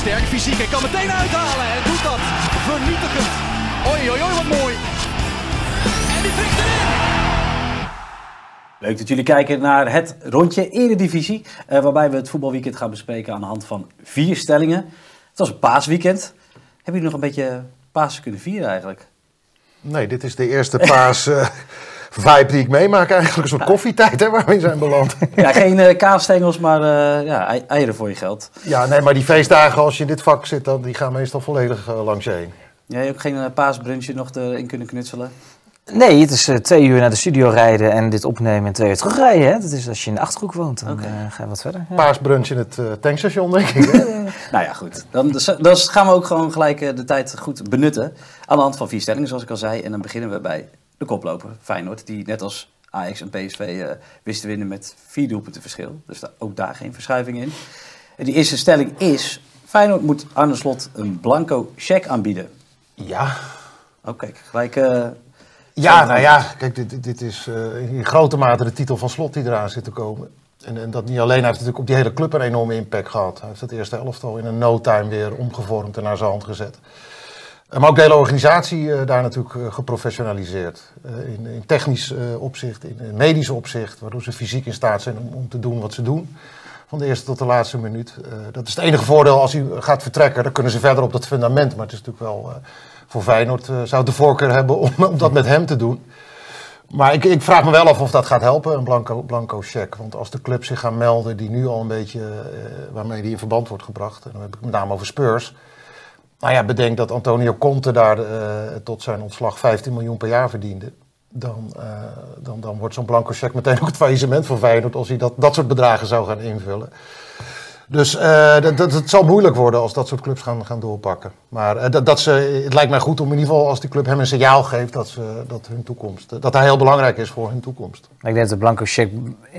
sterk fysiek en kan meteen uithalen. En doet dat vernietigend. Oei, oei, oei, wat mooi. En die prikt erin. Leuk dat jullie kijken naar het rondje Eredivisie. eh, waarbij we het voetbalweekend gaan bespreken aan de hand van vier stellingen. Het was een paasweekend. Hebben jullie nog een beetje Pasen kunnen vieren eigenlijk? Nee, dit is de eerste paas eh, vibe die ik meemaak eigenlijk. Een soort koffietijd hè, waar we in zijn beland. Ja, geen eh, kaasstengels, maar eh, ja, ei- eieren voor je geld. Ja, nee, maar die feestdagen als je in dit vak zit, dan, die gaan meestal volledig eh, langs je heen. Jij hebt ook geen uh, paasbrunchje nog erin kunnen knutselen? Nee, het is twee uur naar de studio rijden en dit opnemen en twee uur terugrijden. Hè? Dat is als je in de Achterhoek woont, dan Oké. ga je wat verder. Ja. Paasbrunch in het eh, tankstation, denk ik. Nou ja, goed. Dan, dus, dan gaan we ook gewoon gelijk de tijd goed benutten. Aan de hand van vier stellingen, zoals ik al zei. En dan beginnen we bij de koploper, Feyenoord. Die net als Ajax en PSV eh wisten winnen met vier doelpunten verschil. Dus da- ook daar geen verschuiving in. En die eerste stelling is... Feyenoord moet Arne Slot een blanco cheque aanbieden. Ja. Oh, kijk, gelijk... eh, Ja, nou ja, kijk, dit, dit- is eh, in grote mate de titel van slot die eraan zit te komen. En, en dat niet alleen, hij heeft natuurlijk op die hele club een enorme impact gehad. Hij heeft het eerste elftal in een no time weer omgevormd en naar zijn hand gezet. Maar ook de hele organisatie eh, daar natuurlijk eh, geprofessionaliseerd. Eh, in, in technisch opzicht, in, medisch opzicht, waardoor ze fysiek in staat zijn om, te doen wat ze doen. Van de eerste tot de laatste minuut. Dat is het enige voordeel als hij gaat vertrekken. Dan kunnen ze verder op dat fundament. Maar het is natuurlijk wel, voor Feyenoord eh, zou de voorkeur hebben om, om dat met hem te doen. Maar ik, ik vraag me wel af of dat gaat helpen, een blanco, blanco cheque. Want als de clubs zich gaan melden die nu al een beetje, waarmee die in verband wordt gebracht. En dan heb ik met name over Spurs. Nou ja, bedenk dat Antonio Conte daar eh, tot zijn ontslag 15 miljoen per jaar verdiende. Dan, eh, dan, dan wordt zo'n blanco cheque meteen ook het faillissement van Feyenoord als hij dat, dat soort bedragen zou gaan invullen. Dus eh, dat, dat, het zal moeilijk worden als dat soort clubs gaan, gaan doorpakken. Maar eh, dat, dat ze, het lijkt mij goed om in ieder geval als die club hem een signaal geeft dat, ze, dat, hun toekomst, dat hij heel belangrijk is voor hun toekomst. Ik denk dat de blanco cheque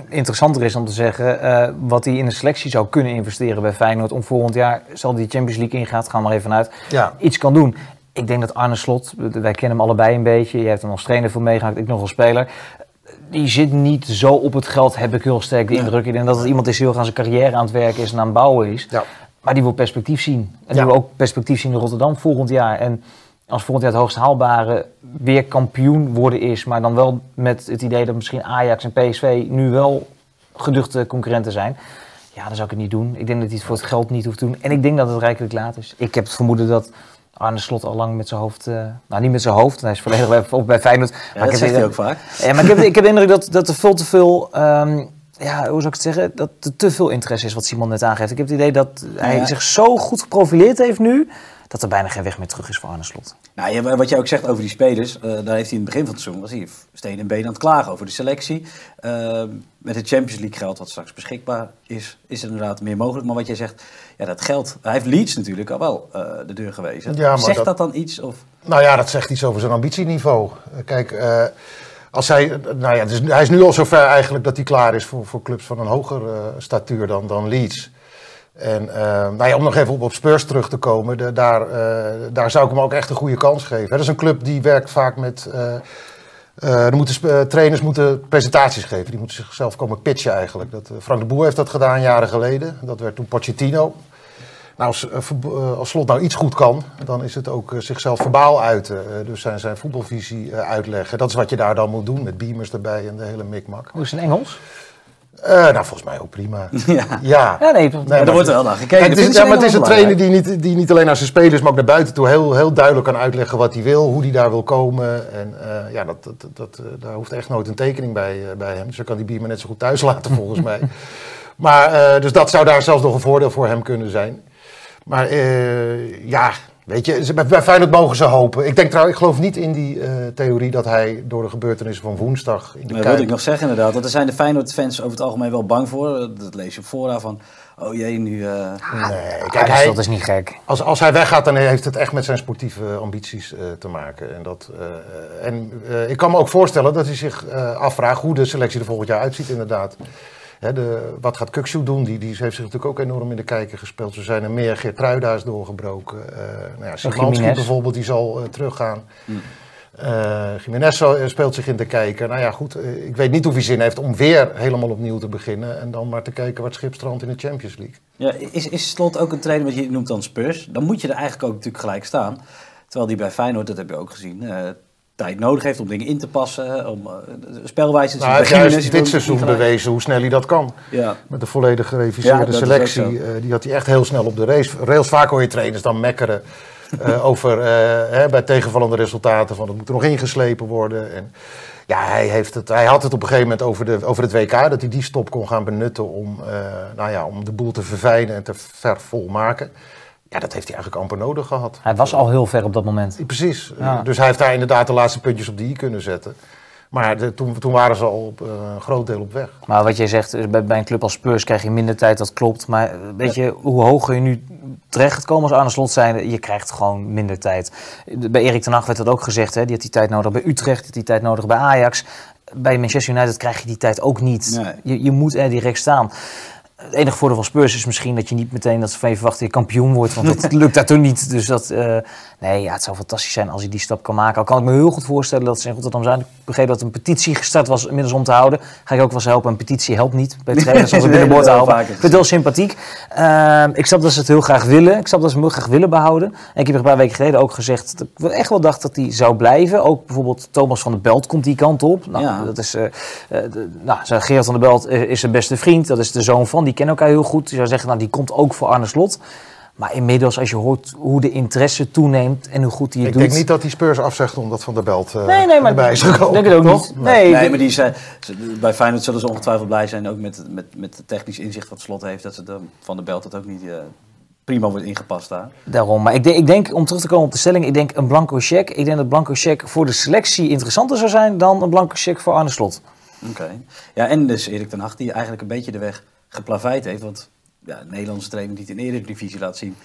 interessanter is om te zeggen eh, wat hij in de selectie zou kunnen investeren bij Feyenoord. Om volgend jaar, zal die Champions League ingaat, gaan we maar even uit, Ja. iets kan doen. Ik denk dat Arne Slot, wij kennen hem allebei een beetje. Je hebt hem als trainer voor meegemaakt, ik nog als speler. Die zit niet zo op het geld, heb ik heel sterk de indruk. Ik denk dat het iemand is die heel aan zijn carrière aan het werken is en aan het bouwen is. Ja. Maar die wil perspectief zien. En die wil ook perspectief zien in Rotterdam volgend jaar. En als volgend jaar het hoogst haalbare weer kampioen worden is, maar dan wel met het idee dat misschien Ajax en PSV nu wel geduchte concurrenten zijn. Ja, dan zou ik het niet doen. Ik denk dat hij het voor het geld niet hoeft te doen. En ik denk dat het rijkelijk laat is. Ik heb het vermoeden dat Arne Slot al lang met zijn hoofd... eh, nou, niet met zijn hoofd. Hij is volledig bij, op bij Feyenoord. ja, dat zegt de- hij ook vaak. ja, maar ik heb, ik heb de indruk dat, dat er veel te veel, ehm, ja, hoe zou ik het zeggen, dat er te veel interesse is wat Simon net aangeeft. Ik heb het idee dat hij Ja. zich zo goed geprofileerd heeft nu, dat er bijna geen weg meer terug is voor Arne Slot. Nou, ja, wat jij ook zegt over die spelers, eh, daar heeft hij in het begin van het seizoen was hij steen en been aan het klagen over de selectie. Eh, met het Champions League geld wat straks beschikbaar is, is er inderdaad meer mogelijk. Maar wat jij zegt, ja, dat geld, hij heeft Leeds natuurlijk al wel eh, de deur gewezen. Ja, zegt dat... dat- dan iets? Of? Nou ja, dat zegt iets over zijn ambitieniveau. Kijk, eh, als hij, nou ja, dus hij is nu al zover eigenlijk dat hij klaar is voor, voor clubs van een hoger statuur dan, dan Leeds. En eh, nou om nog even op, op Spurs terug te komen, daar, eh, daar zou ik hem ook echt een goede kans geven. Dat is een club die werkt vaak met. eh, er moeten trainers moeten presentaties geven, die moeten zichzelf komen pitchen eigenlijk. Dat, Frank de Boer heeft dat gedaan jaren geleden. Dat werd toen Pochettino. Nou, als, als Slot nou iets goed kan, dan is het ook zichzelf verbaal uiten. Dus zijn, zijn voetbalvisie uitleggen. Dat is wat je daar dan moet doen, met beamers erbij en de hele mikmak. Hoe is het in Engels? Eh, nou, volgens mij ook prima. Ja. Ja. Ja, nee. Maar maar- er wordt wel naar gekeken. Het is, ja, maar het is een trainer die niet, die niet alleen aan zijn spelers, maar ook naar buiten toe heel, heel duidelijk kan uitleggen wat hij wil, hoe hij daar wil komen. En eh, ja, dat, dat, dat, eh, daar hoeft echt nooit een tekening bij, bij hem. Dus dan kan die Bierman net zo goed thuis laten, volgens mij. Maar, dus dat zou daar zelfs nog een voordeel voor hem kunnen zijn. Maar ja, weet je, ze- bij, Feyenoord mogen ze hopen. Ik denk trouwens, ik geloof niet in die eh, theorie dat hij door de gebeurtenissen van woensdag in de Dat Kuip... wilde ik nog zeggen inderdaad. Want er zijn de Feyenoord-fans over het algemeen wel bang voor. Dat lees je op fora van, oh jee, nu... eh, Nee, Kijk, kijk, hij, dat is niet gek. Als, als hij weggaat, dan heeft het echt met zijn sportieve ambities eh, te maken. En, dat, eh, en eh, ik kan me ook voorstellen dat hij zich eh, afvraagt hoe de selectie er volgend jaar uitziet, inderdaad. Hè, de, wat gaat Kukshoe doen? Die, die heeft zich natuurlijk ook enorm in de kijker gespeeld. Ze zijn er meer. Geert Truida is doorgebroken. Eh nou ja, Simanski bijvoorbeeld, die zal eh, teruggaan. Uh, Jiménez zo- speelt zich in te kijken. Nou ja, goed, eh, ik weet niet of hij zin heeft om weer helemaal opnieuw te beginnen. En dan maar te kijken waar het schip strandt in de Champions League. Ja, is, is Slot ook een trainer wat je noemt dan Spurs? Dan moet je er eigenlijk ook natuurlijk gelijk staan. Terwijl die bij Feyenoord, dat heb je ook gezien, eh, tijd nodig heeft om dingen in te passen, om uh, spelwijze te Nou, Jiménez, juist dit seizoen bewezen hoe snel hij dat kan. Ja, Met de volledig gereviseerde Ja, selectie. eh, die had hij echt heel snel op de race. rails. Vaak hoor je trainers dan mekkeren eh, over eh, hè, bij tegenvallende resultaten. Van het moet er nog ingeslepen worden. En, ja, hij, heeft het, hij had het op een gegeven moment over, de, over het WK. Dat hij die stop kon gaan benutten om, eh, nou ja, om de boel te verfijnen en te vervolmaken. Ja, dat heeft hij eigenlijk amper nodig gehad. Hij was al heel ver op dat moment. Precies. Ja. Dus hij heeft daar inderdaad de laatste puntjes op de i kunnen zetten. Maar de, toen, toen waren ze al op eh, een groot deel op weg. Maar wat jij zegt, eh, bij, bij een club als Spurs krijg je minder tijd, dat klopt. Maar eh, weet je, hoe hoger je nu terecht gaat komen als aan de slot zijn, je krijgt gewoon minder tijd. Bij Erik ten Hag werd dat ook gezegd, hè? die had die tijd nodig bij Utrecht, die had die tijd nodig bij Ajax. Bij Manchester United krijg je die tijd ook niet. Nee. Je, je moet er direct staan. Het enige voordeel van Spurs is misschien dat je niet meteen dat ze van je verwacht dat je kampioen wordt. Want dat lukt daar toch niet. Dus dat, eh, nee, ja, het zou fantastisch zijn als hij die stap kan maken. Al kan ik me heel goed voorstellen dat ze in Rotterdam zijn. Ik begreep dat een petitie gestart was inmiddels om te houden. Ga ik ook wel eens helpen. Een petitie helpt niet bij trainers Nee, binnenboord te dat houden. Ik vind het heel sympathiek. Ehm, ik snap dat ze het heel graag willen. Ik snap dat ze hem heel graag willen behouden. En ik heb een paar weken geleden ook gezegd dat ik echt wel dacht dat hij zou blijven. Ook bijvoorbeeld Thomas van der Belt komt die kant op. Nou, Ja. dat is, de- nou, Gerard van der Belt is zijn beste vriend. Dat is de zoon van. Die kennen elkaar heel goed. Je zou zeggen, nou, die komt ook voor Arne Slot. Maar inmiddels, als je hoort hoe de interesse toeneemt en hoe goed hij het Ik doet. denk niet dat die Spurs afzegt omdat Van der Belt eh Nee, nee, maar erbij is ik gekomen. denk het ook toch? niet. Nee, Nee, maar die zijn, bij Feyenoord zullen ze ongetwijfeld blij zijn, ook met, met, met het technisch inzicht wat Slot heeft, dat ze de, van de Belt het ook niet eh, prima wordt ingepast daar. Daarom. Maar ik denk, ik denk, om terug te komen op de stelling, ik denk een blanco cheque. Ik denk dat blanco cheque voor de selectie interessanter zou zijn dan een blanco cheque voor Arne Slot. Oké. Ja, en dus Erik ten Hag die eigenlijk een beetje de weg geplaveid heeft, want ja, een Nederlandse trainer die het in de Eredivisie laat zien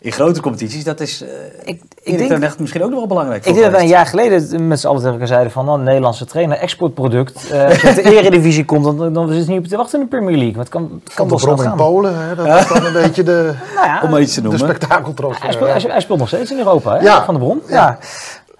in grote competities, dat is eh Ik, ik denk, Hag misschien ook nog wel belangrijk ik denk dat wij een jaar geleden met z'n allen tegen elkaar zeiden van, nou, een Nederlandse trainer, exportproduct. Eh, als je uit de Eredivisie komt, dan, dan zit je niet op te wachten in de Premier League. Maar het kan, het kan wel snel in gaan. Polen, hè, dat is dan een beetje de, Nou ja, Om maar iets te de noemen. spektakeltrof. Hij speelt, hij, speelt- hij speelt nog steeds in Europa, hè? Ja. Van de Bron. Ja.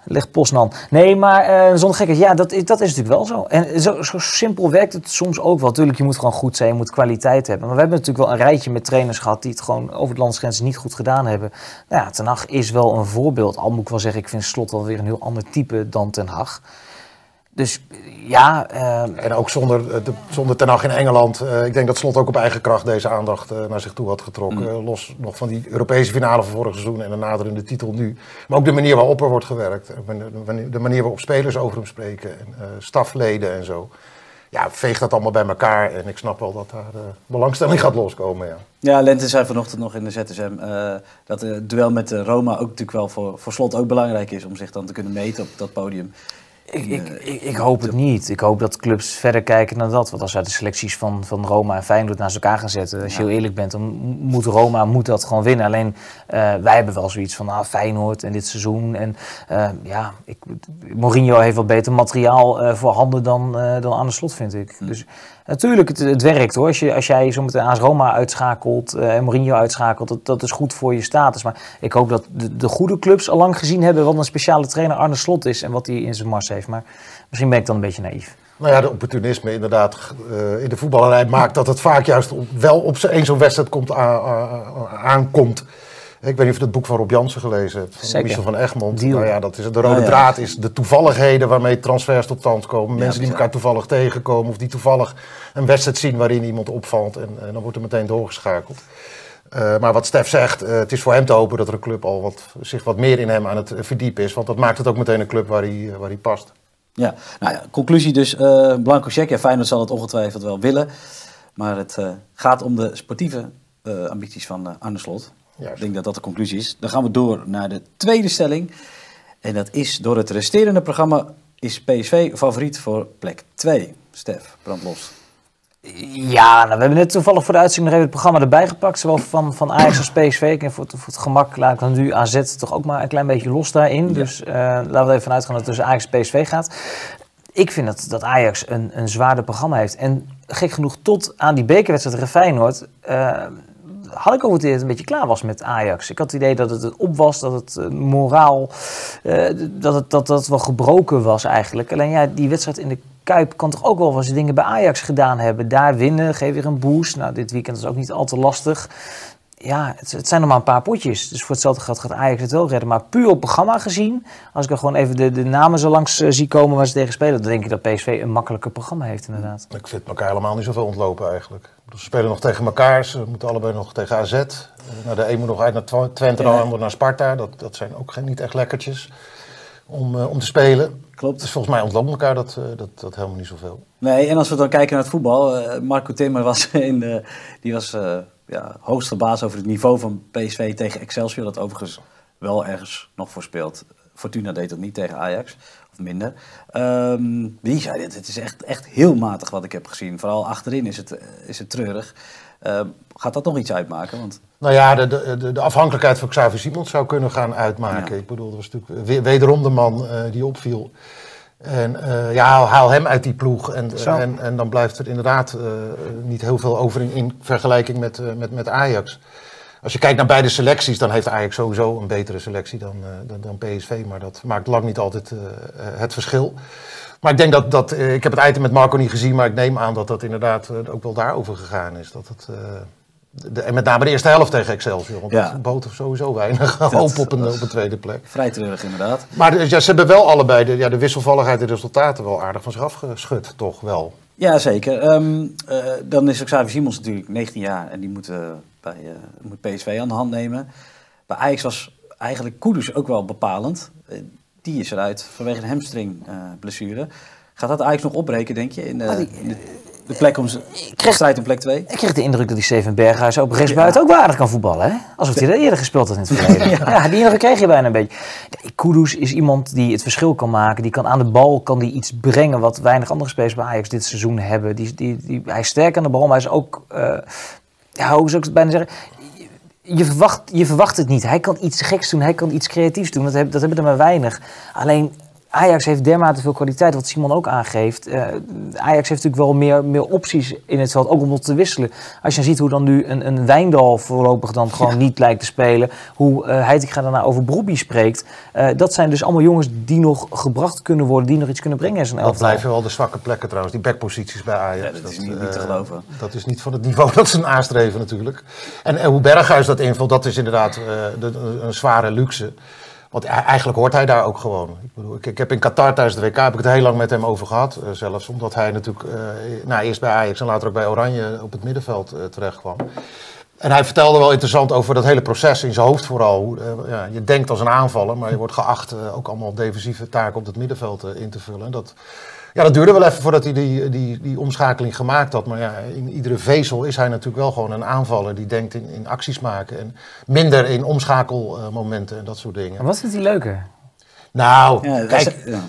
Ligt Poznan. Nee, maar eh, zonder gekheid, ja, dat, dat is natuurlijk wel zo. En zo, zo simpel werkt het soms ook wel. Tuurlijk, je moet gewoon goed zijn, je moet kwaliteit hebben. Maar we hebben natuurlijk wel een rijtje met trainers gehad die het gewoon over de landsgrenzen niet goed gedaan hebben. Nou ja, Ten Hag is wel een voorbeeld. Al moet ik wel zeggen, ik vind Slot wel weer een heel ander type dan Ten Hag. Dus ja, eh, En ook zonder, eh, de, zonder Ten Hag in Engeland. eh, ik denk dat Slot ook op eigen kracht deze aandacht eh, naar zich toe had getrokken. Eh, los nog van die Europese finale van vorig seizoen en de naderende titel nu. Maar ook de manier waarop er wordt gewerkt. De manier- waarop spelers over hem spreken. En eh, stafleden en zo. Ja, veeg dat allemaal bij elkaar. En ik snap wel dat daar eh, belangstelling gaat loskomen. Ja. Ja, Lente zei vanochtend nog in de ZSM eh, dat het duel met Roma ook natuurlijk wel voor, voor Slot ook belangrijk is om zich dan te kunnen meten op dat podium. Ik, ik, ik, ik hoop het niet. Ik hoop dat clubs verder kijken naar dat. Want als wij de selecties van, van Roma en Feyenoord naast elkaar gaan zetten, als je heel eerlijk bent, dan moet Roma moet dat gewoon winnen. Alleen eh, wij hebben wel zoiets van ah, Feyenoord en dit seizoen. En eh, ja, ik, Mourinho heeft wat beter materiaal eh, voor handen dan, dan aan de slot, vind ik. Dus natuurlijk, het, het werkt hoor. Als, je, als jij zo meteen AS Roma uitschakelt eh, en Mourinho uitschakelt, dat, dat is goed voor je status. Maar ik hoop dat de, de goede clubs al lang gezien hebben wat een speciale trainer Arne Slot is en wat hij in zijn mars heeft. Maar misschien ben ik dan een beetje naïef. Nou ja, de opportunisme inderdaad eh, in de voetballerij maakt dat het vaak juist wel op één zo'n wedstrijd komt, aankomt. Ik weet niet of je het boek van Rob Jansen gelezen hebt, van Zeker. Michel van Egmond. Deal. Nou ja, dat is, de rode ja. draad is de toevalligheden waarmee transfers tot stand komen. Mensen die elkaar toevallig tegenkomen of die toevallig een wedstrijd zien waarin iemand opvalt en, en dan wordt er meteen doorgeschakeld. Eh, maar wat Stef zegt, eh, het is voor hem te hopen dat er een club al wat, zich wat meer in hem aan het verdiepen is. Want dat maakt het ook meteen een club waar hij, eh, waar hij past. Ja, nou ja, conclusie dus. eh Blanco check. Ja, Feyenoord zal het ongetwijfeld wel willen. Maar het eh, gaat om de sportieve eh, ambities van eh, Arne Slot. Juist. Ik denk dat dat de conclusie is. Dan gaan we door naar de tweede stelling. En dat is door het resterende programma is PSV favoriet voor plek 2. Stef, brand los. Ja, nou, we hebben net toevallig voor de uitzending nog even het programma erbij gepakt. Zowel van, van Ajax als PSV. Ik denk voor, het, voor het gemak laat ik dan nu AZ toch ook maar een klein beetje los daarin. Dus eh, laten we er even vanuit gaan dat het tussen Ajax en PSV gaat. Ik vind dat, dat Ajax een, een zwaarder programma heeft. En gek genoeg tot aan die bekerwedstrijd tegen Feyenoord... eh, had ik over het een beetje klaar was met Ajax. Ik had het idee dat het op was, dat het moraal, uh, dat, het, dat dat wel gebroken was eigenlijk. Alleen ja, die wedstrijd in de Kuip kan toch ook wel wat dingen bij Ajax gedaan hebben. Daar winnen, geef weer een boost. Nou, dit weekend is ook niet al te lastig ja, het, het, zijn nog maar een paar potjes. Dus voor hetzelfde geld gaat Ajax het wel redden. Maar puur op programma gezien, als ik er gewoon even de, de namen zo langs uh, zie komen waar ze tegen spelen, dan denk ik dat PSV een makkelijker programma heeft inderdaad. Ik vind elkaar helemaal niet zoveel ontlopen eigenlijk. Ze spelen nog tegen elkaar, ze moeten allebei nog tegen AZ. Nou, de een moet nog uit naar Twente, de ander naar Sparta. Dat, dat zijn ook geen, niet echt lekkertjes om, uh, om te spelen. Klopt. Dus volgens mij ontlopen elkaar dat, uh, dat, dat helemaal niet zoveel. Nee, en als we dan kijken naar het voetbal. Marco Timmer was in, die was ja, hoogst verbaasd over het niveau van PSV tegen Excelsior. Dat overigens wel ergens nog voorspeelt. Fortuna deed dat niet tegen Ajax, of minder. Um, die zei dit, het is echt, echt heel matig wat ik heb gezien. Vooral achterin is het, is het treurig. Um, gaat dat nog iets uitmaken? Want... Nou ja, de, de, de afhankelijkheid van Xavier Simons zou kunnen gaan uitmaken. Ja. Ik bedoel, dat was natuurlijk wederom de man uh, die opviel. En uh, ja, haal hem uit die ploeg. En, en, en, dan blijft er inderdaad uh, niet heel veel over in, in vergelijking met, uh, met, met Ajax. Als je kijkt naar beide selecties, dan heeft Ajax sowieso een betere selectie dan, dan, dan, PSV. Maar dat maakt lang niet altijd het verschil. Maar ik denk dat, dat ik heb het item met Marco niet gezien, maar ik neem aan dat dat inderdaad ook wel daarover gegaan is. Dat het, de, en met name de eerste helft tegen Excelsior. Want ja. dat bood sowieso weinig hoop op een, op een tweede plek. Vrij treurig inderdaad. Maar ja, ze hebben wel allebei de, ja, de wisselvalligheid en de resultaten wel aardig van zich afgeschud, toch wel? Ja, zeker. Um, uh, dan is ook Xavier Simons natuurlijk 19 jaar en die moet, uh, bij, uh, moet PSV aan de hand nemen. Bij Ajax was eigenlijk Kudus ook wel bepalend. die is eruit vanwege een hamstring blessure. Gaat dat Ajax nog opbreken, denk je? In de, in de de plek om kreeg, strijd om plek 2. Ik kreeg de indruk dat die Steven Berghuis op rechtsbuiten ja. ook waardig kan voetballen. Hè? Alsof hij dat eerder gespeeld had in het verleden. ja. ja. die indruk kreeg je bijna een beetje. Kudus is iemand die het verschil kan maken. Die kan aan de bal kan die iets brengen wat weinig andere spelers bij Ajax dit seizoen hebben. Die, die, die, hij is sterk aan de bal, maar hij is ook... Uh, ja, hoe zou ik het bijna zeggen? Je verwacht, je verwacht het niet. Hij kan iets geks doen, hij kan iets creatiefs doen. Dat, heb, dat hebben er maar weinig. Alleen Ajax heeft dermate veel kwaliteit, wat Simon ook aangeeft. Uh, Ajax heeft natuurlijk wel meer, meer opties in het veld, ook om te wisselen. Als je ziet hoe dan nu een, een Wijndal voorlopig dan gewoon ja. niet lijkt te spelen. Hoe uh, Heitinga daarna over Brobbey spreekt. Uh, dat zijn dus allemaal jongens die nog gebracht kunnen worden, die nog iets kunnen brengen in zijn elftal. Dat blijven wel de zwakke plekken trouwens, die backposities bij Ajax. Ja, dat, is niet, niet, te geloven. Dat is niet van het niveau dat ze een aanstreven natuurlijk. En, en hoe Berghuis dat invult, dat is inderdaad de, een zware luxe. Want eigenlijk hoort hij daar ook gewoon. Ik, bedoel, ik, ik, heb in Qatar tijdens de WK heb ik het heel lang met hem over gehad. Uh, zelfs omdat hij natuurlijk uh, nou, eerst bij Ajax en later ook bij Oranje op het middenveld uh, terecht kwam. En hij vertelde wel interessant over dat hele proces in zijn hoofd vooral. Ja, je denkt als een aanvaller, maar je wordt geacht ook allemaal defensieve taken op het middenveld in te vullen. En dat, ja, dat duurde wel even voordat hij die, die, die omschakeling gemaakt had. Maar ja, in iedere vezel is hij natuurlijk wel gewoon een aanvaller die denkt in, in acties maken. En minder in omschakelmomenten en dat soort dingen. En wat vindt hij leuker? Nou, ja, kijk, ja.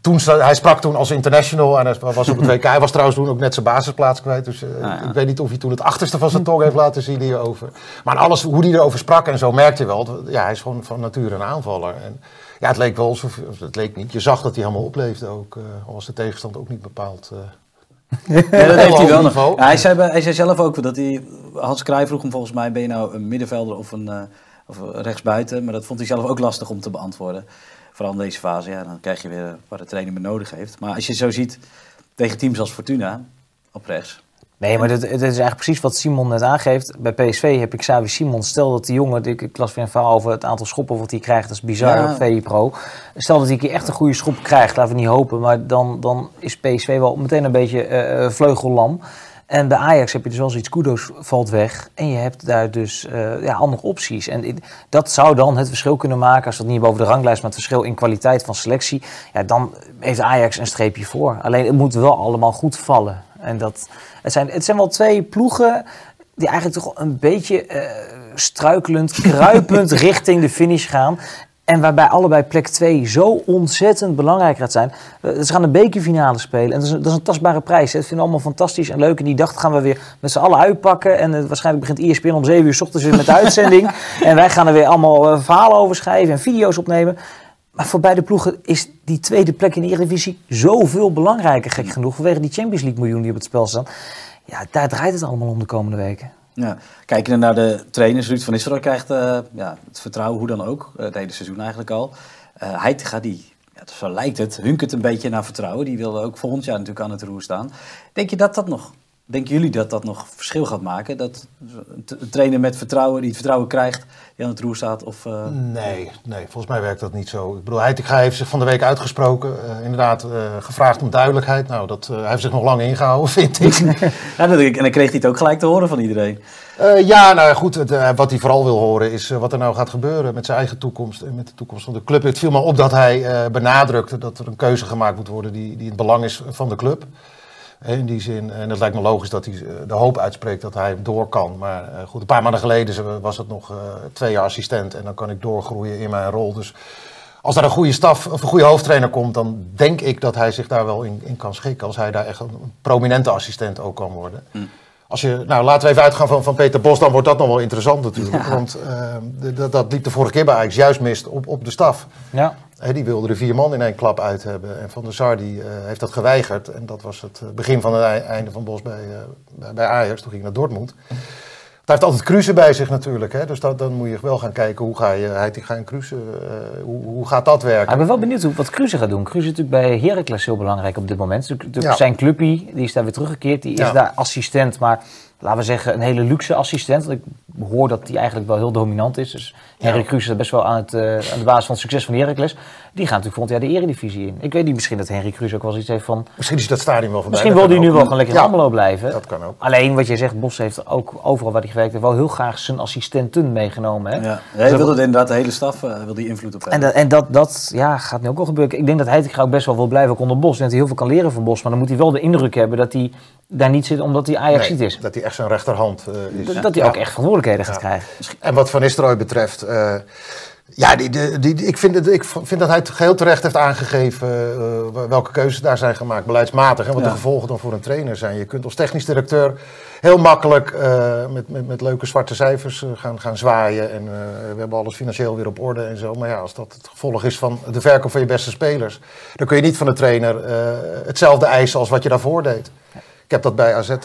toen, hij sprak toen als international en hij was op het WK. Hij was trouwens toen ook net zijn basisplaats kwijt. Dus uh, ah, ja. ik weet niet of hij toen het achterste van zijn tong heeft laten zien hierover. Maar alles, hoe hij erover sprak en zo merkte je wel. Ja, hij is gewoon van nature een aanvaller. En, ja, het leek wel alsof, het leek niet. Je zag dat hij helemaal opleefde ook, uh, al was de tegenstand ook niet bepaald. Uh, ja, dat heeft hij wel nog. Ja, hij, zei, hij zei zelf ook dat hij, Hans Krij vroeg hem volgens mij, ben je nou een middenvelder of een, uh, of rechtsbuiten? Maar dat vond hij zelf ook lastig om te beantwoorden. Vooral in deze fase, ja, dan krijg je weer wat de trainer meer nodig heeft. Maar als je zo ziet, tegen teams als Fortuna, op rechts, Nee, maar dit, dit, is eigenlijk precies wat Simon net aangeeft. Bij PSV heb ik Xavi Simon. Stel dat die jongen, ik, ik las weer een verhaal over het aantal schoppen wat hij krijgt. Dat is bizar ja. op VI Pro. Stel dat hij keer echt een goede schop krijgt, laten we niet hopen. Maar dan, dan is PSV wel meteen een beetje uh, vleugellam. En bij Ajax heb je dus wel zoiets, Kudos valt weg. En je hebt daar dus uh, ja, andere opties. En dat zou dan het verschil kunnen maken, als dat niet boven de ranglijst, maar het verschil in kwaliteit van selectie. Ja, dan heeft Ajax een streepje voor. Alleen het moet wel allemaal goed vallen. En dat, het, zijn, het zijn wel twee ploegen die eigenlijk toch een beetje uh, struikelend, kruipend richting de finish gaan. En waarbij allebei plek 2 zo ontzettend belangrijk gaat zijn. Ze gaan een bekerfinale spelen. En dat is een, dat is een tastbare prijs. Hè. Dat vinden we allemaal fantastisch en leuk. En die dag gaan we weer met z'n allen uitpakken. En uh, waarschijnlijk begint ESPN om 7 uur s ochtends weer met de uitzending. en wij gaan er weer allemaal uh, verhalen over schrijven en video's opnemen. Maar voor beide ploegen is die tweede plek in de Eredivisie zoveel belangrijker, gek genoeg. Vanwege die Champions League miljoen die op het spel staan. Ja, daar draait het allemaal om de komende weken. Ja. Kijken naar de trainers, Ruud van Nistelrooy krijgt uh, ja, het vertrouwen, hoe dan ook, uh, het hele seizoen eigenlijk al. Uh, Heitinga, die, ja, zo lijkt het, hunkert een beetje naar vertrouwen. Die wilde ook volgend jaar natuurlijk aan het roer staan. Denk je dat dat nog Denken jullie dat dat nog verschil gaat maken? Dat een trainer met vertrouwen, die het vertrouwen krijgt, die aan het roer staat? Of, uh... Nee, nee, volgens mij werkt dat niet zo. Ik bedoel, Heitinga heeft zich van de week uitgesproken. Uh, inderdaad, uh, gevraagd om duidelijkheid. Nou, dat, hij heeft zich nog lang ingehouden, vind ik. ja, en dan kreeg hij het ook gelijk te horen van iedereen. ja, nou goed, het, wat hij vooral wil horen is wat er nou gaat gebeuren met zijn eigen toekomst en met de toekomst van de club. Het viel me op dat hij benadrukte dat er een keuze gemaakt moet worden die, die in het belang is van de club. In die zin, en het lijkt me logisch dat hij eh, de hoop uitspreekt dat hij door kan. Maar uh, goed, een paar maanden geleden was het nog uh, twee jaar assistent en dan kan ik doorgroeien in mijn rol. Dus als daar een goede staf of een goede hoofdtrainer komt, dan denk ik dat hij zich daar wel in, in kan schikken. Als hij daar echt een prominente assistent ook kan worden. Mm. Als je, nou, laten we even uitgaan van, van Peter Bos, dan wordt dat nog wel interessant natuurlijk. Want uh, dat liep de vorige keer bij Ajax juist mist op, op de staf. Ja. He, die wilde er vier man in één klap uit hebben. En Van der Sar die, uh, heeft dat geweigerd. En dat was het begin van het einde van Bos bij, uh, bij Ajax. Toen ging hij naar Dortmund. Hij heeft altijd Kruse bij zich natuurlijk. Hè? Dus dat, dan moet je wel gaan kijken hoe ga je Heitinga en Kruse, uh, hoe, hoe gaat dat werken? ik ben wel benieuwd wat Kruse gaat doen. Kruse is natuurlijk bij Heracles heel belangrijk op dit moment. Dus, ja. Zijn clubpie, die is daar weer teruggekeerd. Die is ja. daar assistent, maar laten we zeggen, een hele luxe assistent. Want ik hoor dat die eigenlijk wel heel dominant is. Dus. Kruse is best wel aan, het, uh, aan de basis van het succes van Heracles. Die gaat natuurlijk volgend jaar de eredivisie in. Ik weet niet, misschien dat Henry Kruse ook wel eens iets heeft van... Misschien is dat stadion wel van Misschien wil hij nu wel gewoon lekker in ja, Almelo blijven. Dat kan ook. Alleen wat je zegt, Bos heeft ook overal waar hij gewerkt heeft... wel heel graag zijn assistenten meegenomen. Hè? Ja, hij dus wil inderdaad de hele staf uh, wil die invloed op hebben. En, dat, en dat, dat ja, gaat nu ook wel gebeuren. Ik denk dat hij ook best wel wil blijven ook onder Bos. En dat hij heel veel kan leren van Bos. Maar dan moet hij wel de indruk hebben dat hij daar niet zit omdat hij Ajax nee, is. Dat hij echt zijn rechterhand uh, is. Dat, dat hij ook echt verantwoordelijkheden gaat krijgen. En wat Van Nistelrooy betreft... Uh, ja, die, die, die, ik, vind het, ik vind dat hij het geheel terecht heeft aangegeven uh, welke keuzes daar zijn gemaakt, beleidsmatig. En wat ja. de gevolgen dan voor een trainer zijn. Je kunt als technisch directeur heel makkelijk uh, met, met, met leuke zwarte cijfers uh, gaan, gaan zwaaien. En we hebben alles financieel weer op orde en zo. Maar ja, als dat het gevolg is van de verkoop van je beste spelers, dan kun je niet van de trainer hetzelfde eisen als wat je daarvoor deed. Ik heb dat bij AZ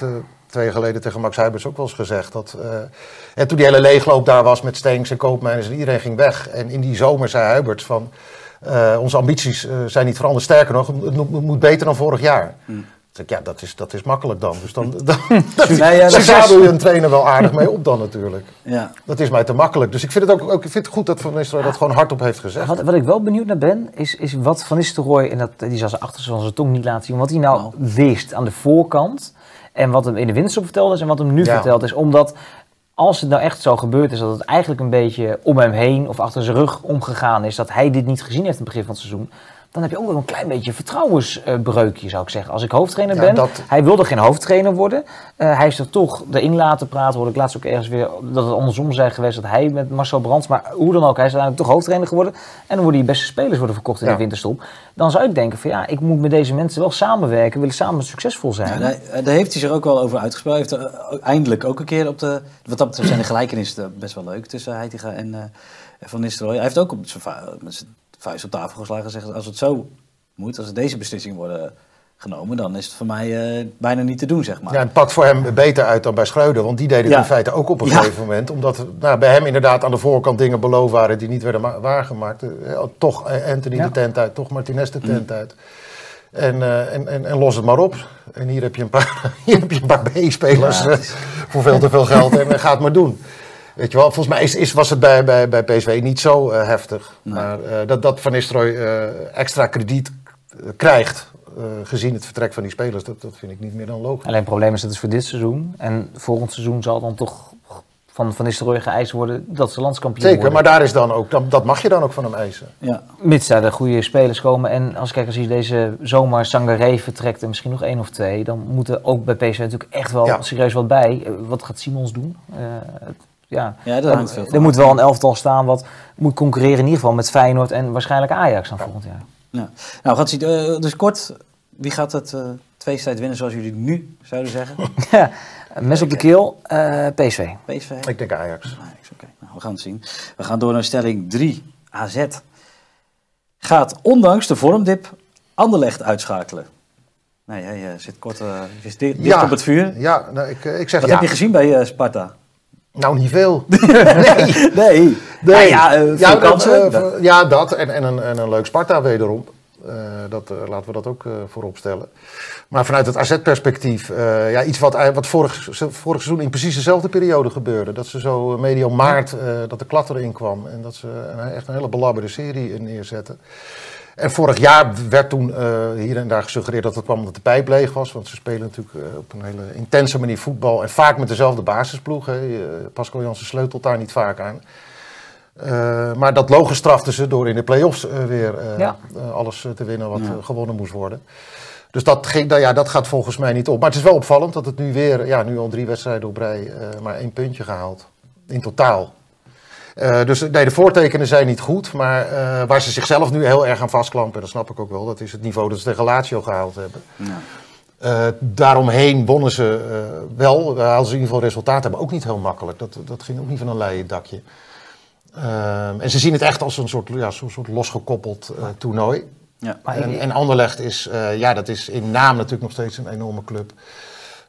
twee jaar geleden tegen Max Huibers ook wel eens gezegd. Dat, uh, en toen die hele leegloop daar was met Steenks en Koopmijners en iedereen ging weg. En in die zomer zei Huibert van... Uh, onze ambities uh, zijn niet veranderd. Sterker nog, het, het moet beter dan vorig jaar. Hmm. Ik, ja, dat is, dat is makkelijk dan. Dus dan, dan dat, nee, ja, daar zadel je een trainer wel aardig mee op dan natuurlijk. Ja. Dat is mij te makkelijk. Dus ik vind het ook, ook ik vind het goed dat Van Nistelrooy dat gewoon hardop heeft gezegd. Wat, wat ik wel benieuwd naar ben, is, is wat Van Nistelrooy, en dat, die zal ze achter zijn tong niet laten zien, wat hij nou oh. wist aan de voorkant en wat hem in de winterstop verteld is en wat hem nu verteld is. Omdat als het nou echt zo gebeurd is dat het eigenlijk een beetje om hem heen of achter zijn rug omgegaan is, dat hij dit niet gezien heeft in het begin van het seizoen, dan heb je ook wel een klein beetje vertrouwensbreukje, zou ik zeggen. Als ik hoofdtrainer ben, hij wilde geen hoofdtrainer worden. Uh, hij is er toch erin laten praten. Hoorde ik laatst ook ergens weer dat het andersom zijn geweest, dat hij met Marcel Brands, maar hoe dan ook, hij is uiteindelijk toch hoofdtrainer geworden. En dan worden die beste spelers worden verkocht in de winterstop. Dan zou ik denken van ja, ik moet met deze mensen wel samenwerken, willen samen succesvol zijn. Ja, daar, heeft hij zich ook wel over uitgesproken. Hij heeft er eindelijk ook een keer op de, wat dat betreft zijn de gelijkenissen best wel leuk tussen Heitinga en uh, Van Nistelrooy. Hij heeft ook op zijn vuist op tafel geslagen en zeggen: als het zo moet, als er deze beslissing worden genomen, dan is het voor mij uh, bijna niet te doen, zeg maar. Ja, het pakt voor hem beter uit dan bij Schreuder, want die deden het in feite ook op een gegeven moment. Omdat nou, bij hem inderdaad aan de voorkant dingen beloofd waren die niet werden waargemaakt. Uh, toch Anthony de tent uit, toch Martinez de tent mm. uit. En, uh, en, en, en, los het maar op. En hier heb je een paar, hier heb je een paar B-spelers voor veel te veel geld en ga het maar doen. Weet je wel, volgens mij is, is, was het bij, bij, bij PSV niet zo uh, heftig. Nee. Maar uh, dat, dat Van Nistelrooy uh, extra krediet krijgt, gezien het vertrek van die spelers, dat, dat vind ik niet meer dan logisch. Alleen het probleem is dat het voor dit seizoen. En volgend seizoen zal dan toch van Van Nistelrooy geëist worden dat ze landskampioen Zeker, worden. maar daar is dan ook, dan, dat mag je dan ook van hem eisen. Ja. Mits daar de goede spelers komen. En als, kijk, als je deze zomer Sangaré vertrekt en misschien nog één of twee, dan moeten ook bij PSV natuurlijk echt wel ja. serieus wat bij. Wat gaat Simons doen? Ja, ja dat hangt veel Er moet wel een elftal staan wat moet concurreren in ieder geval met Feyenoord en waarschijnlijk Ajax dan volgend jaar. Ja. Nou, gaat zien. Uh, dus kort, wie gaat het uh, tweestrijd winnen zoals jullie nu zouden zeggen? ja, mes op de keel, uh, PSV. PSV? Ik denk Ajax. Ajax Oké, nou, we gaan het zien. We gaan door naar stelling 3. AZ gaat ondanks de vormdip Anderlecht uitschakelen. Nee, jij zit kort uh, je zit dicht ja, op het vuur. Ja, nou, ik, ik zeg Wat ja. heb je gezien bij uh, Sparta? Nou, niet veel. Nee. nee. Nee. ja, eh, veel ja, dat, kansen. eh, ja, dat. En, en, een, en een leuk Sparta wederom. Eh, dat, eh, laten we dat ook eh, voorop stellen. Maar vanuit het AZ-perspectief, eh, ja, iets wat, wat vorig, vorig seizoen in precies dezelfde periode gebeurde. Dat ze zo eh, medio maart, eh, dat de klat erin kwam. En dat ze een, echt een hele belabberde serie neerzetten. En vorig jaar werd toen eh, hier en daar gesuggereerd dat het kwam omdat de pijp leeg was. Want ze spelen natuurlijk eh, op een hele intense manier voetbal. En vaak met dezelfde basisploeg. Hè. Pascal Jansen sleutelt daar niet vaak aan. Eh, maar dat logo straften ze door in de play-offs eh, weer eh, Ja. eh, alles eh, te winnen wat Ja. eh, gewonnen moest worden. Dus dat, ging, nou ja, dat gaat volgens mij niet op. Maar het is wel opvallend dat het nu weer, ja, nu al drie wedstrijden op rij, eh, maar één puntje gehaald. In totaal. Eh, dus nee, de voortekenen zijn niet goed. Maar eh, waar ze zichzelf nu heel erg aan vastklampen, dat snap ik ook wel, dat is het niveau dat ze tegen Lazio gehaald hebben. Ja. Eh, daaromheen wonnen ze eh, wel, daar haalden ze in ieder geval resultaten, maar ook niet heel makkelijk. Dat, dat ging ook niet van een leien dakje. Ehm, en ze zien het echt als een soort, ja, zo'n soort losgekoppeld eh, toernooi. Ja. En, en Anderlecht is, eh, ja, dat is in naam natuurlijk nog steeds een enorme club.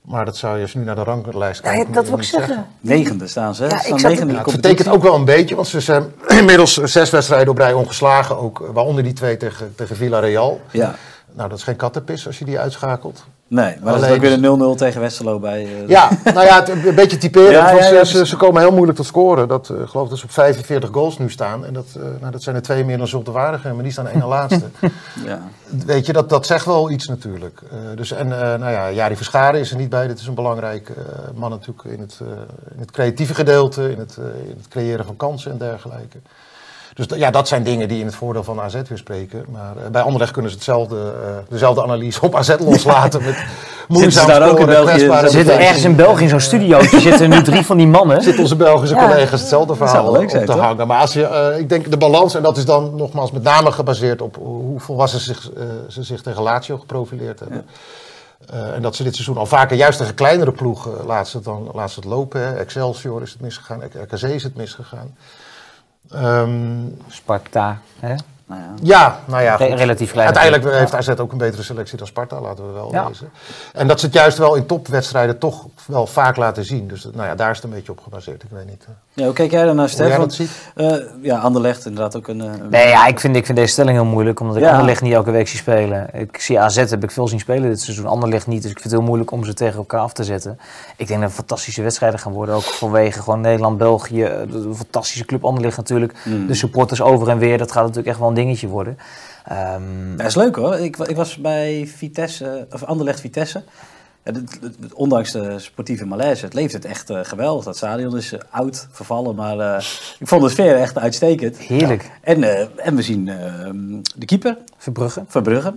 Maar dat zou je als je nu naar de ranglijst Ja, kijkt. dat wil ik zeggen. zeggen. Negende staan ze. Ja, staan zat- negende Ja, het ook wel een beetje, want ze zijn inmiddels zes wedstrijden op rij ongeslagen. Ook, eh, waaronder die twee tegen, tegen Villarreal. Ja. Nou, dat is geen kattenpis als je die uitschakelt. Nee, maar dat is Alleen ook weer dus- een 0-0 tegen Westerlo bij... eh, Ja, nou ja, het, een beetje typerend. Ja, ja, ze- ja, ze, komen heel moeilijk tot scoren. Dat, ik geloof dat ze op 45 goals nu staan. En dat, eh, nou, dat zijn er twee meer dan Zulte Waregem, maar die staan één na laatste. ja. Weet je, dat, dat zegt wel iets natuurlijk. Dus, en nou ja, Jari Verscharen is er niet bij. Dit is een belangrijk man natuurlijk in het, in het creatieve gedeelte, in het, in het creëren van kansen en dergelijke. Dus ja, dat zijn dingen die in het voordeel van AZ weer spreken. Maar eh, bij Anderlecht kunnen ze hetzelfde, eh, dezelfde analyse op AZ loslaten. Met moeizaam daar ook in België? Er zitten ergens in België in zo'n studiootje zitten nu drie van die mannen. zitten onze Belgische Ja. collega's hetzelfde verhaal op zijn, te toch? hangen. Maar als je, eh, ik denk de balans, en dat is dan nogmaals met name gebaseerd op hoe volwassen zich, ze zich tegen Lazio geprofileerd hebben. En dat ze dit seizoen al vaker juist tegen kleinere ploegen eh, laat ze het, dan, laat ze het lopen. Hè. Excelsior is het misgegaan, RKC is het misgegaan. Ehm, Sparta. Hè? Nou ja. ja, nou ja. Goed. relatief klein. Uiteindelijk heeft AZ ook een betere selectie dan Sparta, laten we wel Ja. wezen. En dat ze het juist wel in topwedstrijden toch wel vaak laten zien. Dus nou ja, daar is het een beetje op gebaseerd. Ik weet niet eh, Ja, hoe kijk jij dan naar Stef? dat Want, ziet. eh, ja, Anderlecht inderdaad ook een... eh, een- Nee, ja, ik vind, ik vind deze stelling heel moeilijk, omdat ik Ja. Anderlecht niet elke week zie spelen. Ik zie AZ, heb ik veel zien spelen dit seizoen, Anderlecht niet. Dus ik vind het heel moeilijk om ze tegen elkaar af te zetten. Ik denk dat het fantastische wedstrijden gaan worden, ook vanwege gewoon Nederland, België. eh, Een fantastische club Anderlecht natuurlijk. Mm. De supporters over en weer, dat gaat natuurlijk echt wel een dingetje worden. Ehm, Ja, is leuk hoor. Ik, ik was bij Vitesse, of Anderlecht Vitesse. Ja, dit- dit- dit- ondanks de sportieve malaise, het leeft het echt eh, geweldig. Dat stadion is eh, oud, vervallen, maar eh, ik vond de sfeer echt uitstekend. Heerlijk. En, en we zien eh, de keeper, Verbrugge. Verbrugge,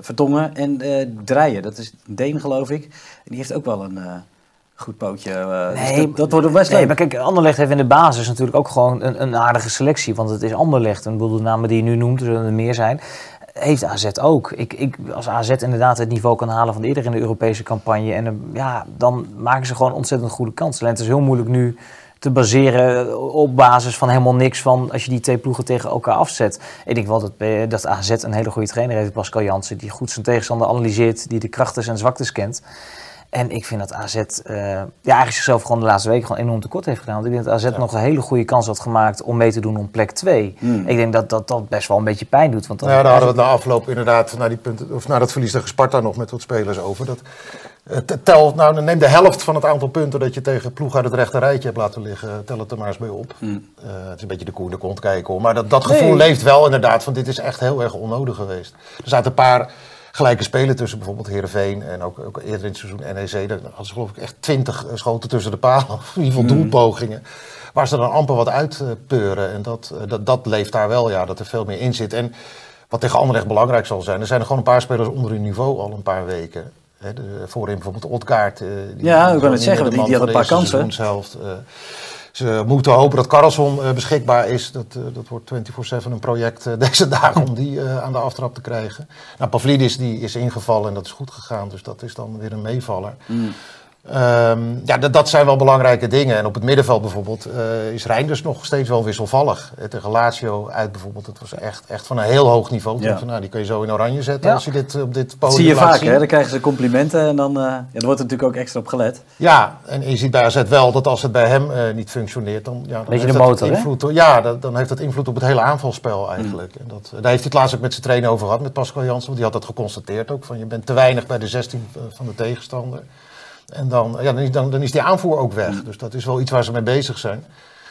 Vertongen en Drijen. Dat is een Deen geloof ik. En die heeft ook wel een goed pootje. dus Nee, dat, dat wordt best Nee, leuk. maar kijk, Anderlecht heeft in de basis natuurlijk ook gewoon een, een aardige selectie. Want het is Anderlecht. En ik bedoel, de namen die je nu noemt, er zullen er meer zijn. Heeft AZ ook. Ik, ik, als AZ inderdaad het niveau kan halen van eerder in de Europese campagne. En eh, ja, dan maken ze gewoon ontzettend goede kans. Alleen het is heel moeilijk nu te baseren op basis van helemaal niks van als je die twee ploegen tegen elkaar afzet. Ik denk wel dat, eh, dat AZ een hele goede trainer heeft, Pascal Jansen, die goed zijn tegenstander analyseert, die de krachten en zwaktes kent. En ik vind dat AZ eh, ja, eigenlijk zichzelf gewoon de laatste weken gewoon enorm tekort heeft gedaan. Want ik denk dat AZ nog een hele goede kans had gemaakt om mee te doen om plek 2. Hmm. Ik denk dat, dat dat best wel een beetje pijn doet. Want dan Nou ja, daar hadden we het na afloop inderdaad, na, die punten, of na dat verlies tegen Sparta nog met wat spelers over. Dat, eh, tel, nou, neem de helft van het aantal punten dat je tegen ploeg uit het rechte rijtje hebt laten liggen. Tel het er maar eens bij op. Eh, het is een beetje de koe in de kont kijken hoor. Maar dat, dat gevoel Nee. leeft wel inderdaad, want dit is echt heel erg onnodig geweest. Er zaten een paar gelijke spelen tussen bijvoorbeeld Heerenveen en ook, ook eerder in het seizoen NEC. Daar hadden ze geloof ik echt twintig schoten tussen de palen. Of in ieder geval doelpogingen. Waar ze dan amper wat uitpeuren. En dat, eh, dat, dat leeft daar wel, ja, dat er veel meer in zit. En wat tegen Anderlecht belangrijk zal zijn, er zijn er gewoon een paar spelers onder hun niveau al een paar weken. De, voorin bijvoorbeeld Otkaart. eh, die- Ja, ik die net zeggen, die- had een paar kansen. eh, ze moeten hopen dat Carlson eh, beschikbaar is. Dat, eh, dat wordt 24-7 een project eh, deze dagen om die aan de aftrap te krijgen. Nou, Pavlidis die is ingevallen en dat is goed gegaan. Dus dat is dan weer een meevaller. Mm. Ehm, ja, dat, dat zijn wel belangrijke dingen. En op het middenveld bijvoorbeeld eh, is Reinders nog steeds wel wisselvallig. Eh, Tegen Lazio uit bijvoorbeeld, dat was echt, echt van een heel hoog niveau. Toen Ja. van, nou, die kun je zo in oranje zetten Ja. als je dit op dit Dat podium zie je vaak, zien. hè? Dan krijgen ze complimenten en dan, eh, ja, er wordt er natuurlijk ook extra op gelet. Ja, en je ziet bij AZ wel dat als het bij hem eh, niet functioneert, dan, ja, dan Beetje heeft de dat motor, invloed. Ja, dat, dan heeft dat invloed op het hele aanvalspel eigenlijk. En dat, daar heeft hij het laatst ook met zijn trainer over gehad, met Pascal Jansen. Want die had dat geconstateerd ook, van je bent te weinig bij de 16 van de tegenstander. En dan, ja, dan, is, dan, dan is die aanvoer ook weg. Dus dat is wel iets waar ze mee bezig zijn.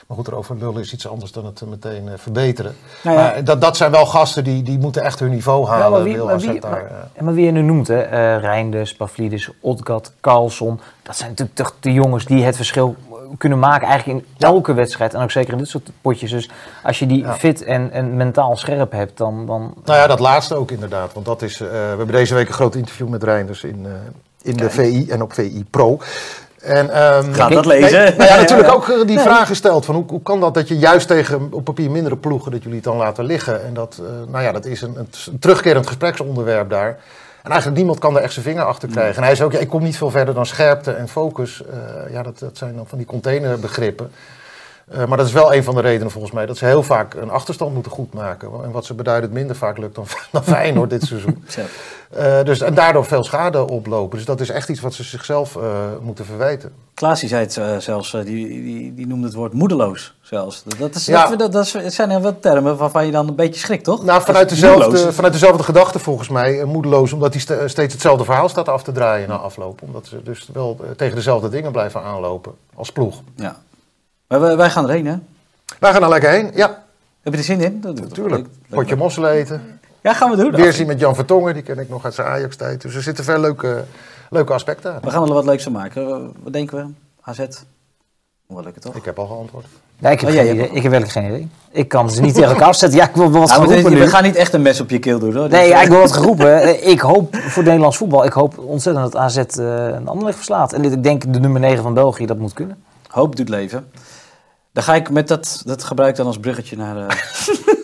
Maar goed, erover lullen is iets anders dan het eh, meteen eh, verbeteren. Nou ja. Maar dat, dat zijn wel gasten die, die moeten echt hun niveau halen. Ja, maar wie, maar wie, maar, en maar wie je nu noemt, hè, eh Reinders, Pavlidis, Odgat, Carlson. Dat zijn natuurlijk toch de jongens die het verschil kunnen maken eigenlijk in elke wedstrijd. En ook zeker in dit soort potjes. Dus als je die Ja. fit en, en mentaal scherp hebt, dan... dan Nou ja, dat laatste ook inderdaad. Want dat is, we hebben deze week een groot interview met Reinders in, in de VI en op VI Pro. En, ehm, Gaat dat nee, lezen? nou ja, natuurlijk ook eh, die vraag gesteld van hoe, hoe kan dat dat je juist tegen op papier mindere ploegen dat jullie het dan laten liggen. En dat, eh, nou ja, dat is een, een terugkerend gespreksonderwerp daar. En eigenlijk niemand kan daar echt zijn vinger achter krijgen. En hij zei ook, ja, ik kom niet veel verder dan scherpte en focus. Eh, ja, dat, dat zijn dan van die containerbegrippen. Eh, maar dat is wel een van de redenen volgens mij dat ze heel vaak een achterstand moeten goedmaken. En wat ze beduidend minder vaak lukt dan, dan Feyenoord dit seizoen. Zo. Eh, dus, en daardoor veel schade oplopen. Dus dat is echt iets wat ze zichzelf eh, moeten verwijten. Klaas die zei het zelfs, die, die, die noemde het woord moedeloos zelfs. Dat, is, Ja. dat, dat, dat zijn heel wat termen waarvan je dan een beetje schrikt, toch? Nou, vanuit dezelfde, vanuit dezelfde gedachte volgens mij. moedeloos, omdat hij ste- steeds hetzelfde verhaal staat af te draaien na afloop. Omdat ze dus wel tegen dezelfde dingen blijven aanlopen als ploeg. Ja. Maar wij, wij gaan erheen, hè? Wij gaan er lekker heen. Ja, Heb je er zin in? Dat, natuurlijk. Potje mosselen eten. Ja, gaan we doen. Weer zien met Jan Vertongen. Die ken ik nog uit zijn Ajax-tijd. Dus er zitten veel leuke, leuke aspecten aan. We gaan er wat leuks van maken. Wat denken we? AZ? Wel lekker, toch? Ik heb al geantwoord. Ja, ik, heb Oh, geen idee. ik heb werkelijk geen idee. Ik kan ze niet tegen elkaar afzetten. Ja, ik wil wel wat Ja, maar geroepen dit- we gaan niet echt een mes op je keel doen, hoor. Nee, Dus, ja, eh, ik wil wat geroepen. Ik hoop voor het Nederlands voetbal, ik hoop ontzettend dat AZ eh, een Anderlecht verslaat. En dit, ik denk de nummer 9 van België, dat moet kunnen. Hoop doet leven. Dan ga ik met dat, dat gebruik dan als bruggetje naar de,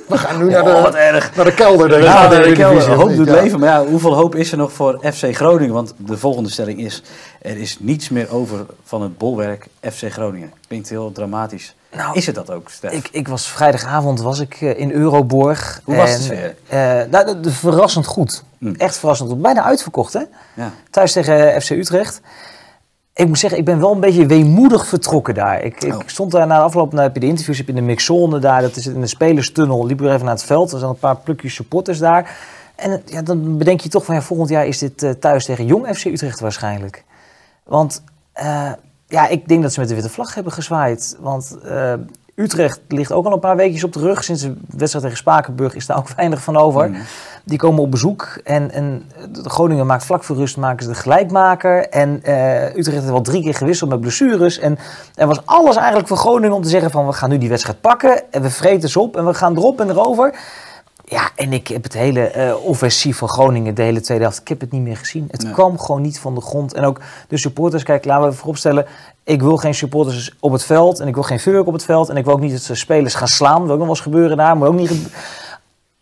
We gaan nu naar, de, Oh, wat erg. naar de kelder. Denk ik, Ja, van de kelder. Hoop doet Ja. leven. Maar ja, hoeveel hoop is er nog voor FC Groningen? Want de volgende stelling is... Er is niets meer over van het bolwerk FC Groningen. Klinkt heel dramatisch. Nou, is het dat ook, Stef? Ik, ik was vrijdagavond was ik eh, in Euroborg. Hoe was En, de sfeer? eh, nou, de- de- verrassend goed. Hm. Echt verrassend goed. Bijna uitverkocht, hè? Ja. Thuis tegen eh, FC Utrecht. Ik moet zeggen, ik ben wel een beetje weemoedig vertrokken daar. Ik, ik Oh. stond daar na de afloop, nou, heb je de interviews, heb je in de mixzone daar, dat is in de spelerstunnel, liep ik even naar het veld. Er zijn een paar plukjes supporters daar. En ja, dan bedenk je toch van, ja, volgend jaar is dit eh, thuis tegen Jong FC Utrecht waarschijnlijk. Want eh, ja, ik denk dat ze met de witte vlag hebben gezwaaid. Want eh, Utrecht ligt ook al een paar weekjes op de rug. Sinds de wedstrijd tegen Spakenburg is daar ook weinig van over. Mm. Die komen op bezoek en, en de Groningen maakt vlak voor rust maken ze de gelijkmaker. En eh, Utrecht heeft wel drie keer gewisseld met blessures. En er was alles eigenlijk voor Groningen om te zeggen van we gaan nu die wedstrijd pakken. En we vreten ze op en we gaan erop en erover. Ja, en ik heb het hele eh, offensief van Groningen, de hele tweede helft, ik heb het niet meer gezien. Het Nee. kwam gewoon niet van de grond. En ook de supporters, kijk, laten we vooropstellen, ik wil geen supporters op het veld en ik wil geen vuurwerk op het veld. En ik wil ook niet dat ze spelers gaan slaan, dat wil ook nog wel eens gebeuren daar, maar ook niet...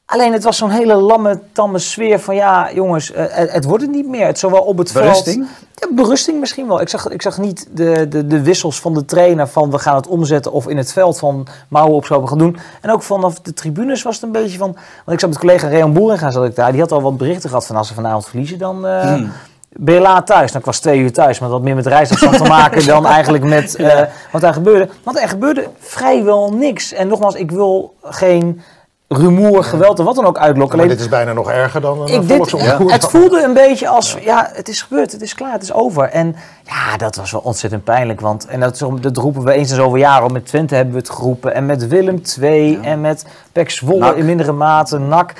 Alleen het was zo'n hele lamme, tamme sfeer van ja, jongens, eh, het, het wordt het niet meer. Het zowel op het Berusting? veld... Ja, berusting misschien wel. Ik zag, ik zag niet de, de, de wissels van de trainer van we gaan het omzetten of in het veld van mouwen op we gaan doen. En ook vanaf de tribunes was het een beetje van... Want ik zat met collega Reon Boeringa zat ik daar. Die had al wat berichten gehad van als ze vanavond verliezen dan... eh, Hmm. Ben je laat thuis? Nou, ik was twee uur thuis, maar dat had meer met reisafstand te maken dan eigenlijk met eh, wat daar gebeurde. Want er gebeurde vrijwel niks. En nogmaals, ik wil geen rumoer, geweld of wat dan ook uitlokken. Maar Alleen, dit is bijna nog erger dan een ik, dit, volksomroep. het voelde een beetje als, ja, het is gebeurd, het is klaar, het is over. En ja, dat was wel ontzettend pijnlijk. Want, en dat, dat roepen we eens in zoveel jaar al. Met Twente hebben we het geroepen. En met Willem II en met Pek Zwolle NAC. in mindere mate, NAC.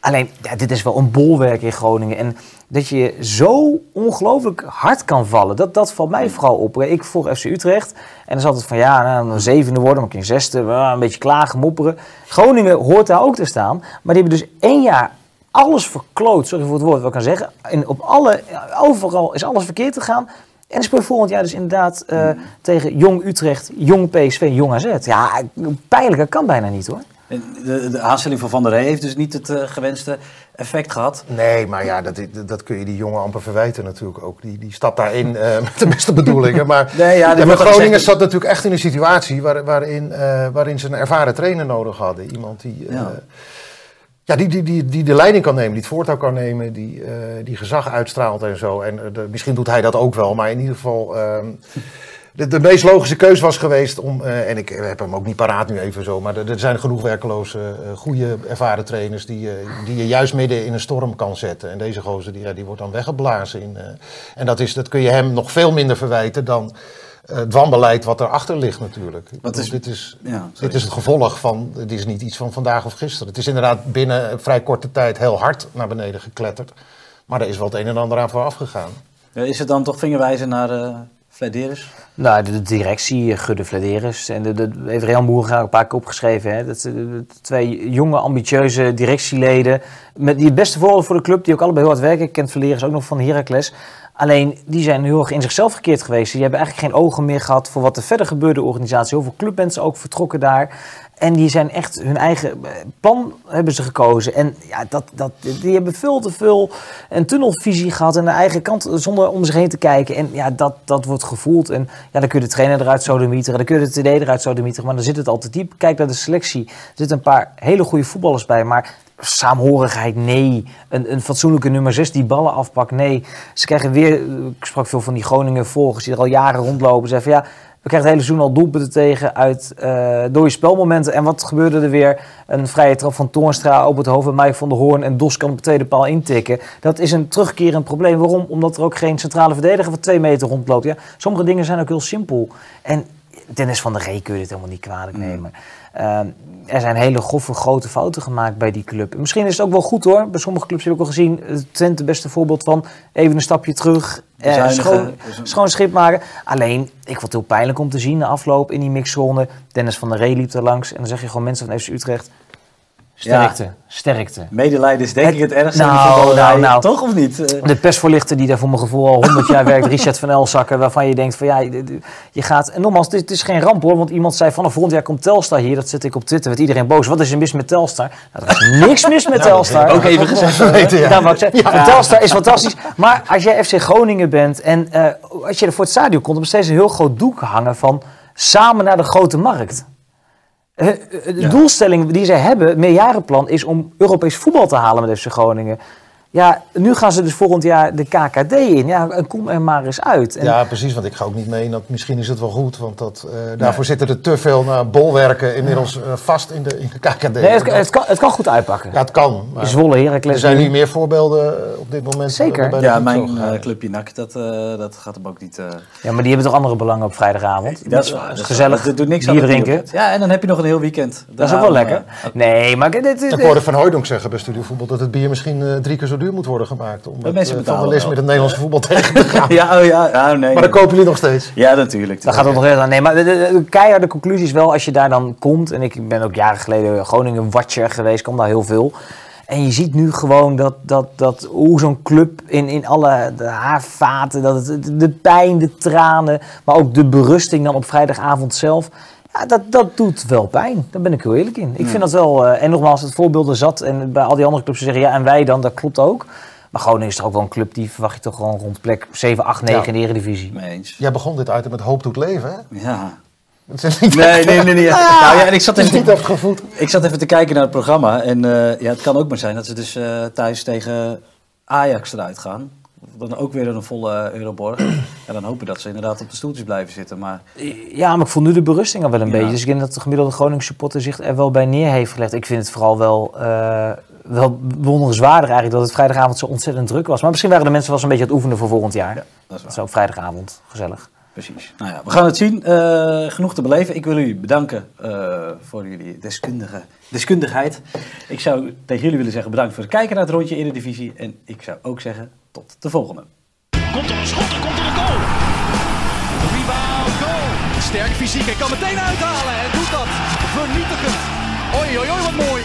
Alleen, ja, dit is wel een bolwerk in Groningen. En dat je zo ongelooflijk hard kan vallen, dat, dat valt mij vooral op. Ik voor FC Utrecht. En dan is altijd van, ja, nou, een zevende worden, maar een zesde. Een beetje klagen, mopperen. Groningen hoort daar ook te staan. Maar die hebben dus één jaar alles verkloot, sorry voor het woord wat ik kan zeggen. En op alle, overal is alles verkeerd gegaan. En dan speel je volgend jaar dus inderdaad eh, tegen Jong Utrecht, Jong PSV, Jong AZ. Ja, pijnlijker kan bijna niet hoor. De, de aanstelling van Van der Rey heeft dus niet het eh, gewenste effect gehad. Nee, maar ja, dat, dat kun je die jongen amper verwijten natuurlijk ook. Die, die stapt daarin eh, met de beste bedoelingen. Maar, Nee, ja, maar Groningen zat natuurlijk echt in een situatie waar, waarin, eh, waarin ze een ervaren trainer nodig hadden. Iemand die, Ja. ja, die, die, die, die de leiding kan nemen, die het voortouw kan nemen, die, die gezag uitstraalt en zo. En de- misschien doet hij dat ook wel, maar in ieder geval... de, de meest logische keus was geweest om, eh, en ik heb hem ook niet paraat nu even zo, maar er, er zijn genoeg werkeloze, eh, goede, ervaren trainers die, eh, die je juist midden in een storm kan zetten. En deze gozer die, ja, die wordt dan weggeblazen. In, en dat, is, dat kun je hem nog veel minder verwijten dan het wanbeleid wat erachter ligt natuurlijk. Wat bedoel, is- dit, is, Ja, dit is het gevolg van, het is niet iets van vandaag of gisteren. Het is inderdaad binnen een vrij korte tijd heel hard naar beneden gekletterd. Maar er is wel het een en ander aan vooraf gegaan. Ja, Is het dan toch vingerwijzen naar Flederis? Nou, de, de directie, eh, Gudde Vladeris. En de, heeft Real Moerenga een paar keer opgeschreven. Hè? Dat, de twee jonge, ambitieuze directieleden. Met die beste voorbeeld voor de club, die ook allebei heel hard werken. Ik ken Vladeris ook nog van Heracles. Alleen, die zijn heel erg in zichzelf gekeerd geweest. Die hebben eigenlijk geen ogen meer gehad voor wat er verder gebeurde de organisatie. Heel veel clubmensen ook vertrokken daar. En die zijn echt hun eigen eh, plan hebben ze gekozen. En ja, dat, dat, die hebben veel te veel een tunnelvisie gehad aan de eigen kant zonder om zich heen te kijken. En ja, dat, dat wordt gevoeld. En ja, dan kun je de trainer eruit sodemieteren, dan kun je de TD eruit sodemieteren. Maar dan zit het al te diep. Kijk naar de selectie. Er zitten een paar hele goede voetballers bij, maar saamhorigheid, nee. Een, een fatsoenlijke nummer 6 die ballen afpakt, nee. Ze krijgen weer, ik sprak veel van die Groningen volgers die er al jaren rondlopen. Zeggen van ja, we krijgen het hele seizoen al doelpunten tegen uit eh dode spelmomenten. En wat gebeurde er weer? Een vrije trap van Toornstra op het hoofd van Mike van der Hoorn. En Dos kan op de tweede paal intikken. Dat is een terugkerend probleem. Waarom? Omdat er ook geen centrale verdediger van twee meter rondloopt. Ja, sommige dingen zijn ook heel simpel. En Dennis van der Ree kun je dit helemaal niet kwalijk nemen. Eh, er zijn hele grove, grote fouten gemaakt bij die club. En Misschien is het ook wel goed hoor. Bij sommige clubs heb ik al gezien. eh, Twente, het beste voorbeeld van even een stapje terug. Eh, schoon, schoon schip maken. Alleen, ik vond het heel pijnlijk om te zien de afloop in die mixzone. Dennis van der Ree liep er langs. En dan zeg je gewoon mensen van FC Utrecht. Sterkte, sterkte. Medelijden is denk ik het ergste. Nou, nou, nou. Toch of niet? Eh, De persvoorlichter die daar voor mijn gevoel al 100 jaar werkt, Richard van Elzakker, waarvan je denkt van ja, je- gaat... En nogmaals, dit is geen ramp hoor, want iemand zei vanaf volgend jaar komt Telstar hier. Dat zet ik op Twitter, werd iedereen boos. Wat is er mis met Telstar? Nou, er is niks mis met Telstar. ook even gezegd. weten, ja. Ik zeggen. Telstar is fantastisch. Maar als jij FC Groningen bent en eh, als je er voor het stadion komt, dan steeds een heel groot doek hangen van samen naar de grote markt. Eh, De doelstelling die zij hebben, meerjarenplan, is om Europees voetbal te halen met FC Groningen. Ja, nu gaan ze dus volgend jaar de KKD in. Ja, en kom er maar eens uit. En Ja, precies, want ik ga ook niet mee. in Dat, misschien is het wel goed, want dat, eh, daarvoor zitten er te veel eh, bolwerken inmiddels eh, vast in de, in de KKD. nee, het, het, kan, het kan goed uitpakken. ja, het kan. Maar Zwolle, Heracles. er zijn nu meer voorbeelden op dit moment. Zeker. bij ja, mijn eh, clubje NAC, dat, eh, dat gaat hem ook niet... eh, Ja, maar die hebben toch andere belangen op vrijdagavond? dat is waar. dat is gezellig. Dat doet niks aan bier drinken. Ja, en dan heb je nog een heel weekend. Dat is ook wel lekker. Nee, maar dit, dit, Ik hoorde Van Hooydonk zeggen bij Studio Voetbal dat het bier misschien eh, drie keer zo duur moet worden gemaakt. Om het, mensen eh, vandalisme wel. met het Nederlandse voetbal tegen te gaan. ja, oh ja, ja, nee. Maar dan kopen jullie nog steeds. Ja, natuurlijk. Dat gaat het nog heel aan. Nee, maar de, de, de keiharde conclusie is wel als je daar dan komt. En ik ben ook jaren geleden Groningen-watcher geweest, kom daar heel veel. En je ziet nu gewoon dat, dat, dat hoe zo'n club in, in alle de haarvaten, dat het, de pijn, de tranen, maar ook de berusting dan op vrijdagavond zelf. Ja, dat, dat doet wel pijn. Daar ben ik heel eerlijk in. Ik vind dat wel. eh, en nogmaals, het voorbeelden zat. En bij al die andere clubs zeggen ja, en wij dan, dat klopt ook. Maar Groningen is toch ook wel een club die verwacht je toch gewoon rond plek 7, 8, 9 Ja. in de Eredivisie. Mee eens. Jij begon dit item met hoop doet leven, hè? Ja. Het is niet, Nee, nee, nee. nee. Nou ja, en ik zat even niet ik zat even te kijken naar het programma. En eh, ja, het kan ook maar zijn dat ze dus eh, thuis tegen Ajax eruit gaan. Dan ook weer een volle Euroborg. En dan hopen dat ze inderdaad op de stoeltjes blijven zitten. Maar Ja, maar ik voel nu de berusting al wel een Ja. beetje. Dus ik denk dat de gemiddelde Groningen supporter zich er wel bij neer heeft gelegd. Ik vind het vooral wel, eh wel bewonderenswaardig eigenlijk dat het vrijdagavond zo ontzettend druk was. Maar misschien waren de mensen wel eens een beetje aan het oefenen voor volgend jaar. dat is Dat is ook vrijdagavond, gezellig. Precies. Nou ja, we gaan het zien. Eh, genoeg te beleven. Ik wil jullie bedanken eh, voor jullie deskundige, deskundigheid. Ik zou tegen jullie willen zeggen bedankt voor het kijken naar het rondje Eredivisie. En ik zou ook zeggen tot de volgende. Komt er een schot, er komt er een goal. Rebound, goal. Sterk fysiek, hij kan meteen uithalen en doet dat vernietigend. Oei, oei, oei, wat mooi.